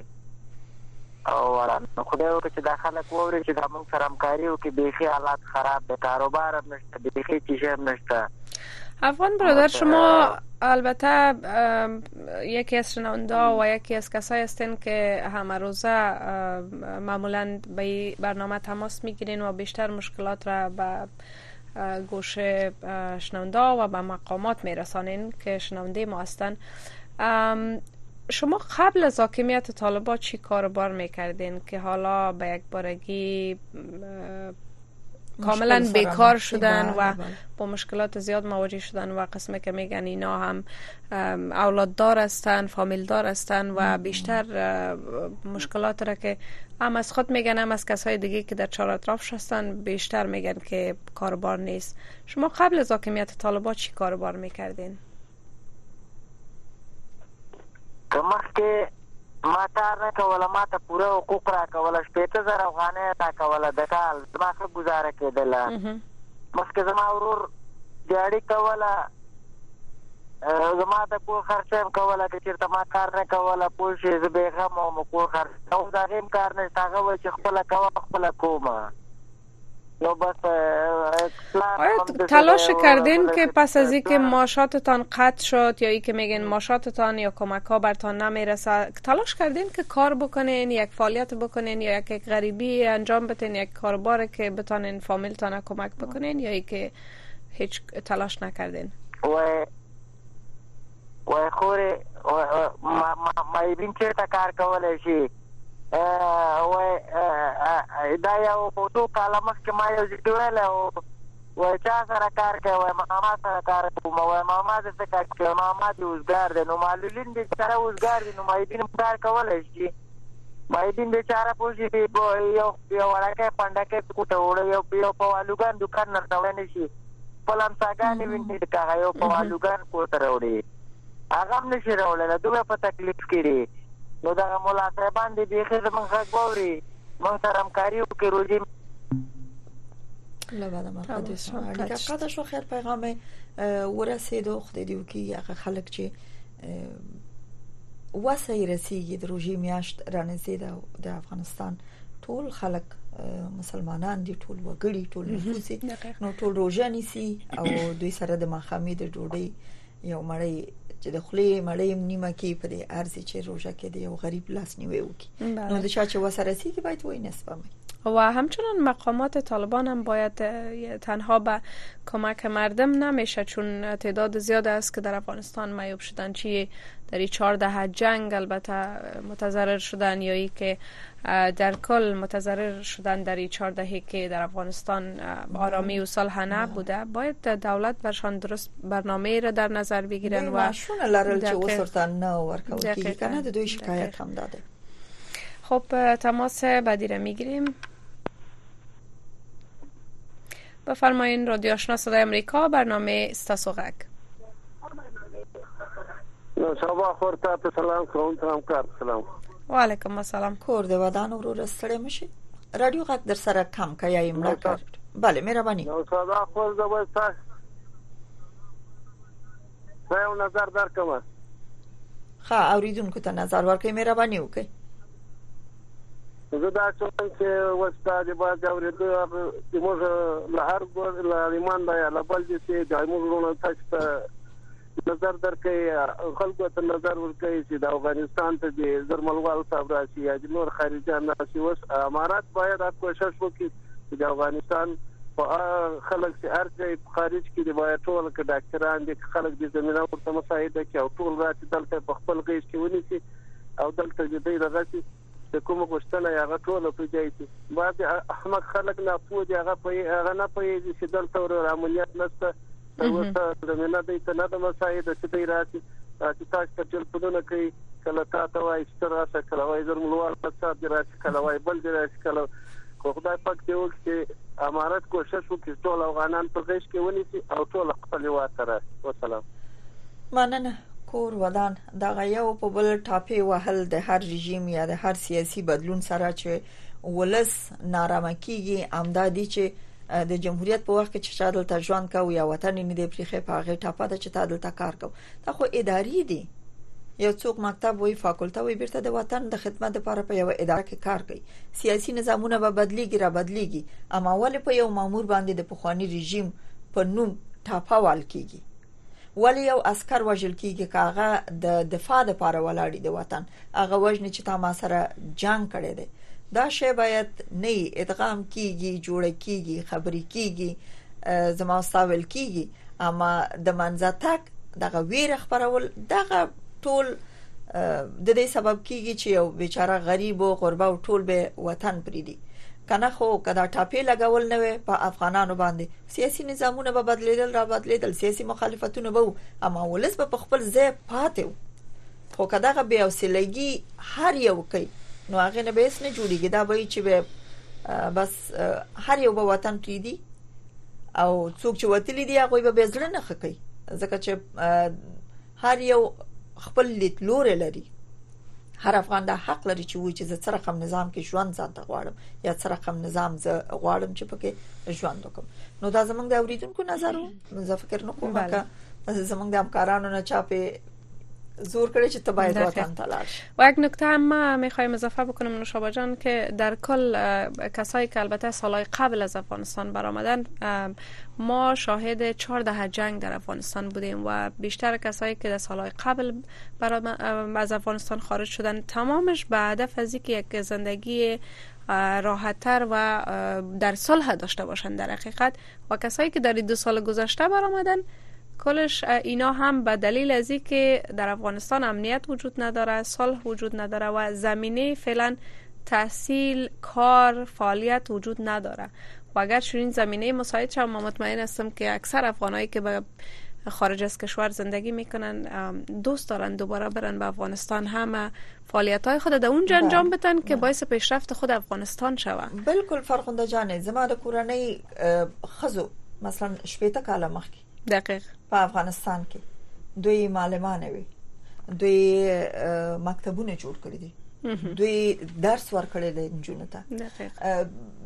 او نو خدای وکړي چې دا خلک واوري چې دا مونږ سره همکاري وکړي بیخي حالات خراب دی کاروبار هم نشته بیخي چې شی هم نشته افغان برادر شما البته یکی از شنونده و یکی از کسایی هستین که همه روزه معمولا به برنامه تماس میگیرین و بیشتر مشکلات را به گوش شنونده و به مقامات میرسانین که شنونده ما هستن شما قبل از حاکمیت طالبا چی کار بار میکردین که حالا به یک بارگی کاملا بیکار شدن و بله، بله. با مشکلات زیاد مواجه شدن و قسم که میگن اینا هم اولاددار هستن فامیلدار هستن و بیشتر مشکلات را که هم از خود میگن هم از کسای دیگه که در چهار اطراف هستن بیشتر میگن که کاربار نیست شما قبل از حاکمیت طالبا چی کاربار میکردین؟ که ما کار نه کوله ماته پوره حقوق راکوله شپېته زره افغانۍ راکوله د کال زما ښه ګزاره کېدله مخکې زما ورور دیاړي کوله زما د کور خرچه هم کوله که چېرته ما کار نه کوله پوه شي زه بېغمه وم کور خرچه او د هغې هم کار نشته هغه وایي چې خپله کوه خپله کومه آیا eh, eh, تلاش کردین که پس از که ماشاتتان قطع شد یا ای که میگین ماشاتتان یا کمک ها برتان نمیرسد تلاش کردین که کار بکنین یک فعالیت بکنین یا یک غریبی انجام بتین یک کاربار که بتانین فامیلتان کمک بکنین یا ای که هیچ تلاش نکردین وای وای خورې معیبین چېرته کار کولی شي وای دا یو څو کاله مخکې ما یو ځای ویلی او وای چا سره کار کوي وای ماما سره کار کوم وای ماما دې څه کار کوي ماما دې اوزګار دی نو معلولین بېچاره اوزګار دي نو معیبین کار کولی شي معیبین بېچاره پوه شي یو بیا وړکی پنډکی په کوټه وړی یو په یو په والوګان دکان نرتوی نه شي خپل همساګانې ویني لکه هغه یو په والوګان کور ته راوړي هغه هم نه شي راوړلی دومره په تکلیف کې دی نو دغه ملا صاحبان دې بیخي زموږ غږ واوري موږ سره همکاري وکړي روزي لباده مرقدی سره اړیکه قطع شو خیر پیغام ورسېدو خدای دې وکړي هغه خلک چې وسه یې رسیږي د روژې میاشت رانږدې ده د افغانستان ټول خلک مسلمانان دي ټول وګړي ټول نفوس نو ټول روژه نیسي او دوی سره د مخامې د ډوډۍ یو مړی چې د خلې مړی نیمه کې په دې ارزي چې روژه کې د یو غریب لاس نیوي وکي بله. اون چه وسره که باید وی نسبامه و همچنان مقامات طالبان هم باید تنها به کمک مردم نمیشه چون تعداد زیاد است که در افغانستان میوب شدن چی در این چهار دهه جنگ البته متضرر شدن یا ای که در کل متضرر شدن در این چهار دهه که در افغانستان آرامی و صلح نبوده باید دولت برشان درست برنامه را در نظر بگیرن و معاشونه لرل چې اوس ورته نه ورکول کیږي کنه د دوی شکایت هم داده خب تماس بعدی را میگیریم بفرمایین رادیو آشنا صدای امریکا برنامه ستاسوغک شبا خور تا سلام کوم ته هم کار سلام و علیکم السلام کور دی ودان ورور ستړی مشي رادیو غږ در سره کم کایای مړه بله مهرباني نو صدا خور زبر زه یو نظر درکوم ښه اوریدونکو ته نظر ورکړئ مهرباني وکړئ زه دا څنګه چې وستا د باز اوریدو چې موږ له هر ګور له ایمان دا یا لبل دي چې دایمو ورونه تاسو ته نظر درکې خلکو ته نظر ورکړي چې د افغانستان ته د زرملوال صاحب راشي یا د نور خارجان راشي اوس امارات باید دا کوشش وکړي چې د افغانستان په خلک چې ارزي خارج کې د باید ټول کې ډاکټران دي خلک د زمينه ورته مساعده کې او ټول راتي دلته په خپل غیش کې ونیسي او دلته د دې رغسي چې کومه غوښتنه یې هغه ټوله په ځای شي. بعضې احمق خلک ناپوه دي، هغه په هغه نه پوهېږي چې دلته ورور امنیت نشته، تر اوسه زمینه دوی ته نه ده مساعده چې دوی راشي، چې تاسو ته ټلفونونه کوي، کله تا ته وایي چې ته راشه، کله وایي زرملوال صاحب دې راشي، کله وایي بل دې راشي، کله خو خدای پاک دې وکړي چې امارت کوشش وکړي چې ټول افغانان په غېږ کې ونیسي او ټول خپل هېواد ته راشي. وسلام. مننه کور ودان. دغه یو په بل ټاپې وهل د هر رژیم یا د هر سیاسي بدلون سره چې ولس نارامه کیږي امدا دي چې د جمهوریت په وخت کې چې چا دلته ژوند کاوه یا وطن یې نه دی پریخې په هغه ټاپه ده چې تا دلته کار کو دا خو اداري دي یو څوک مکتب وي فاکولته وي بیرته د وطن د خدمت لپاره په یو اداره کې کار کوي سیاسي نظامونه به بدليږي را بدليږي اما ولې په یو مامور باندې د پخوانی رژیم په نوم ټاپه وال کیږي ولی یو عسکر وژل کیږي که هغه د دفاع لپاره ولاړی د وطن هغه وژنې چې تا ما سره جنگ کړی دی دا شی باید نه ادغام کیږي جوړ کیږي خبرې کیږي زما استاول کیږي اما د منځه تک دغه ویر خبرول دغه ټول د دې سبب کیږي چې یو بیچاره غریب او غربه او ټول به وطن پریدي کنه خو کدا ټاپې لګول نه وي په افغانانو باندې سیاسي نظامونه به بدلیدل را بدلیدل سیاسي مخالفتونه به اما ولس به په خپل ځای پاتې و خو کداغه به اوسلګي هر یو کوي نو هغه نه به هیڅ نه جوړیږي دا به چې به بس هر یو به وطن پریدي او څوک چې وتلی دی هغه به بزړه نه خکې ځکه چې هر یو خپل لیدلوری لري هر افغان دا حق لري چې وایي چې زه څه رقم نظام کې ژوند ځان ته غواړم یا څه رقم نظام زه غواړم چې پکې ژوند وکم نو دا زمونږ د اوریدونکو نظر وو زه فکر نه کوم چې زمونږ د همکارانو نه چا په زور کړی چې ته باید وطن ته لاړ شي و یک نکته هم ما میخوایم اضافه بکنم نوشابه جان که در کل کسایی که البته سالهای قبل از افغانستان برآمدن ما شاهد چهارده جنگ در افغانستان بودیم و بیشتر کسایی که در سالهای قبل از افغانستان خارج شدن تمامش به هدف از که یک زندگی راحتتر و در صلح داشته باشند در حقیقت و کسایی که در دو سال گذشته برآمدن کلش اینا هم به دلیل از که در افغانستان امنیت وجود نداره صلح وجود نداره و زمینه فعلا تحصیل کار فعالیت وجود نداره و اگر چون این زمینه مساعد شود ما مطمئن هستم که اکثر افغانایی که به خارج از کشور زندگی میکنن دوست دارن دوباره برن به افغانستان هم فعالیت های خود در اونجا بله. انجام بتن که بله. باعث پیشرفت خود افغانستان شوه بالکل فرخنده جان زما د کورنۍ خزو مثلا شپېته کاله مخکې دقیق په افغانستان کې دوی معلمانه وي دوی مکتبونه جوړ کړی دي دوی درس ورکړی دی جنونو ته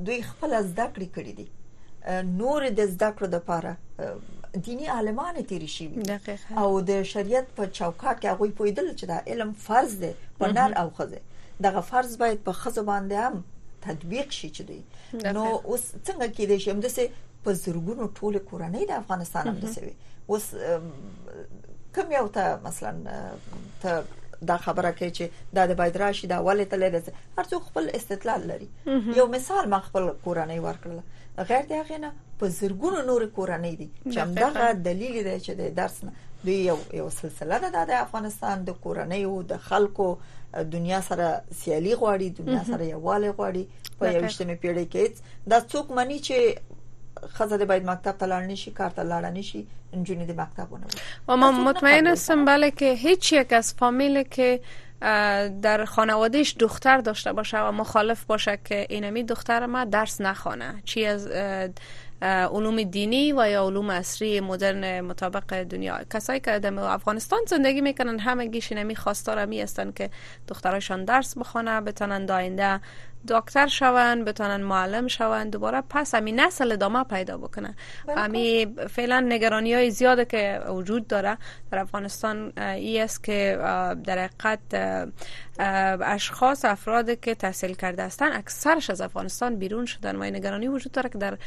دوی خپل زده کړې کړې دي نور د زده کړو د پاره دینی عالمان تیر شي او د شریعت په چوکاټ کې هغه پویدل چې دا علم فرض دی په نر او خزه دغه فرض باید په خزه باندې هم تطبیق شي چې دی نو اوس څنګه کې دي چې هم د سه په زرګونو ټوله کورنۍ د افغانستان هم دسوي اوس کوم یو ته مثلا ته دا خبره کوي چې دا د باید راشي دا ولې تللی ده هر څوک خپل استدلال لري یو مثال ما خپل کورنۍ ورکړل غیر دی هغه نه په زرګونو نور کورنۍ دي چې همدغه دلیل دی چې د درس نه د یو یو سلسله ده د افغانستان د کورنۍ او د خلکو دنیا سره سیالي غواړي دنیا سره یووالی غواړي په 21مې پیړۍ کې دا څوک مني چې خزه د باید مکتب ته لاړ نشي کار ته لاړ نشي انجونی د مکتب ونه و ما مطمئن هستم بله که هیچ یک از فامیل که در خانوادهش دختر داشته باشه و مخالف باشه که اینمی دختر ما درس نخوانه چی از علوم دینی و یا علوم عصری مدرن مطابق دنیا کسایی که در افغانستان زندگی میکنن همگیش اینمی خواستار همی هستن که دخترشان درس بخوانه بتوانند داینده دکتر شوند بتوانن معلم شوند دوباره پس امی نسل ادامه پیدا بکنن. بله، امی فعلا نگرانی های زیاده که وجود داره در افغانستان ای است که در حقیقت اشخاص افراد که تحصیل کرده هستند اکثرش از افغانستان بیرون شدن ما نگرانی وجود داره که در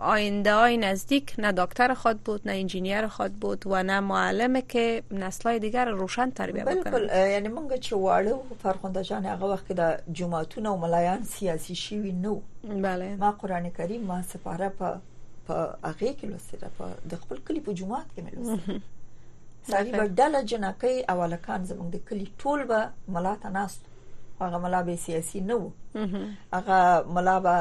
آینده های نزدیک نه دکتر خود بود نه انجینیر خود بود و نه معلم که نسلای دیگر روشن تربیه بکنه بالکل یعنی مونږ چې واړو فرخنده جان هغه وخت د جماعتونو او ملایان سیاسي شوی نو بله ما قران کریم ما سفاره په په هغه کې لوستل په د خپل کلی په جماعت کې مې لوستل ساری بډله جنکې اولکان زمونږ د کلی ټول به ملاته ناست هغه ملا به سیاسي نه وو هغه ملا به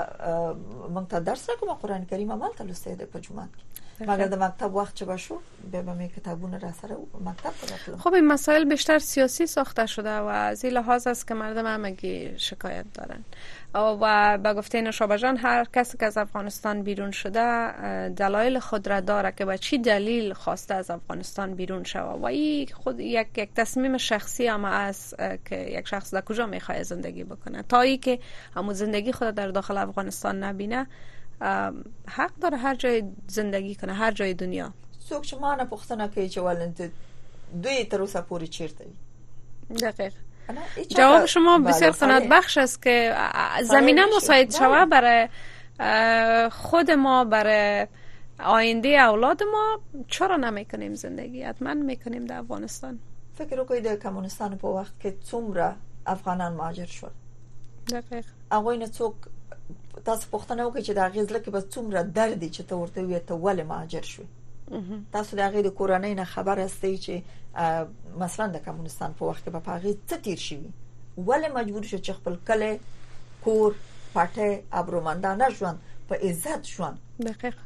مونږ ته درس کوم قران کریم عمل ته لسته د پجمات کې مګر د مکتب وخت چې بشو به به می کتابونه را سره مکتب رفتم خب این مسائل بیشتر سیاسی ساخته شده و از این لحاظ است که مردم همگی شکایت دارن و به گفته نوشابه جان هر کسی که از افغانستان بیرون شده دلایل خود را داره که به چی دلیل خواسته از افغانستان بیرون شوه و این خود یک یک تصمیم شخصی هم از که یک شخص در کجا میخواد زندگی بکنه تا ای که همون زندگی خود در داخل افغانستان نبینه حق داره هر جای زندگی کنه هر جای دنیا څوک چې ما نه پوښتنه کوي چې ولنت دوی تر اوسه پورې چیرته دي دقیق جواب شما بله، بسیار قناعت بخش است که زمینه مساعد شوه برای خود ما برای آینده اولاد ما چرا نمیکنیم زندگی حتما میکنیم در افغانستان فکر وکړئ د کمونستانو په وخت کې څومره افغانان مهاجر شول دقیق هغه نه څوک تاسو پوښتنه وکړئ چې دا غزله کې به څومره درد چې ته ورته وې ته ولې مهاجر شوې تاسو د هغه د کورنۍ نه خبر استئ چې مثلا د کمونستان په وخت کې په هغه څه تیر شي ولې مجبور شو چې خپل کله کور پټه ابرومندانه ژوند په عزت ژوند دقیق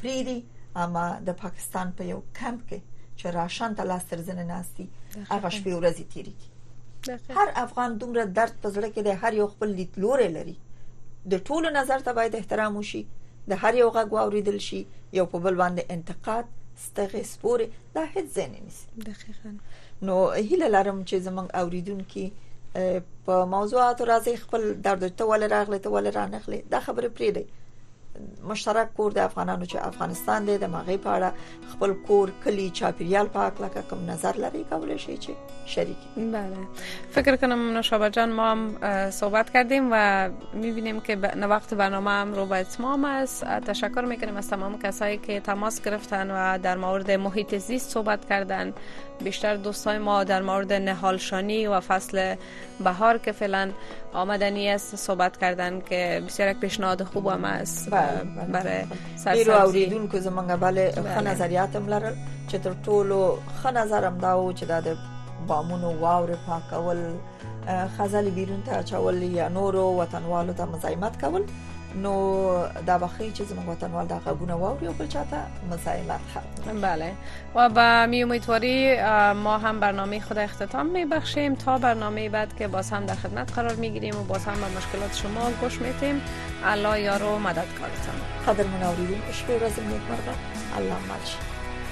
پریدی اما د پاکستان په یو کمپ کې چې راشن ته لاس تر زنه ناشتي هغه شپې ورځې تیریږي هر افغان دومره درد په زړه کې د هر یو خپل لیدلوري لري د ټولو نظر ته باید احترام وشي د هر یو غږ واوریدل شي یو په بل باندې انتقاد دغې سپورې دا هیڅ ځای نه نیسي دقیقاً نو هیله لرم چې زمونږ اوریدونکو په موضوعاتو راځي خپل درد ته ول راغله ته ول رانغله دا خبره پرې دی مشترک کور د افغانانو چې افغانستان دی د ماغې په اړه خپل کور کلی چاپیریال پاک لکه کوم نظر لري کولای شي چې شریک بله فکر کنم نوشابه جان ما هم صحبت کردیم و میبینیم که وقت برنامه هم رو به اتمام است تشکر میکنیم از تمام کسایی که تماس گرفتن و در مورد محیط زیست صحبت کردن بیشتر دوستای ما در مورد نهالشانی و فصل بهار که فعلا آمدنی است صحبت کردن که بسیار یک پیشنهاد خوب هم است بله، بله. برای سرسبزی اوریدون که زمانگا بله, بله. نظریاتم لرل چطور طولو خ نظرم داو چه داده بامونو واورې پاکول خزل بیرون ته اچول یا نورو وطنوالو ته مزاحمت کول نو دا بخی چې زموږ وطنوال دا غوونه واوري او بل چاته مزاحمت هم بله و با می امیدواری ما هم برنامه خود اختتام می بخشیم تا برنامه بعد که باز هم در خدمت قرار می گیریم و باز هم به مشکلات شما گوش می تیم الله یارو مددکارتان قدر مناوری بشکر از نیک مردا الله مالش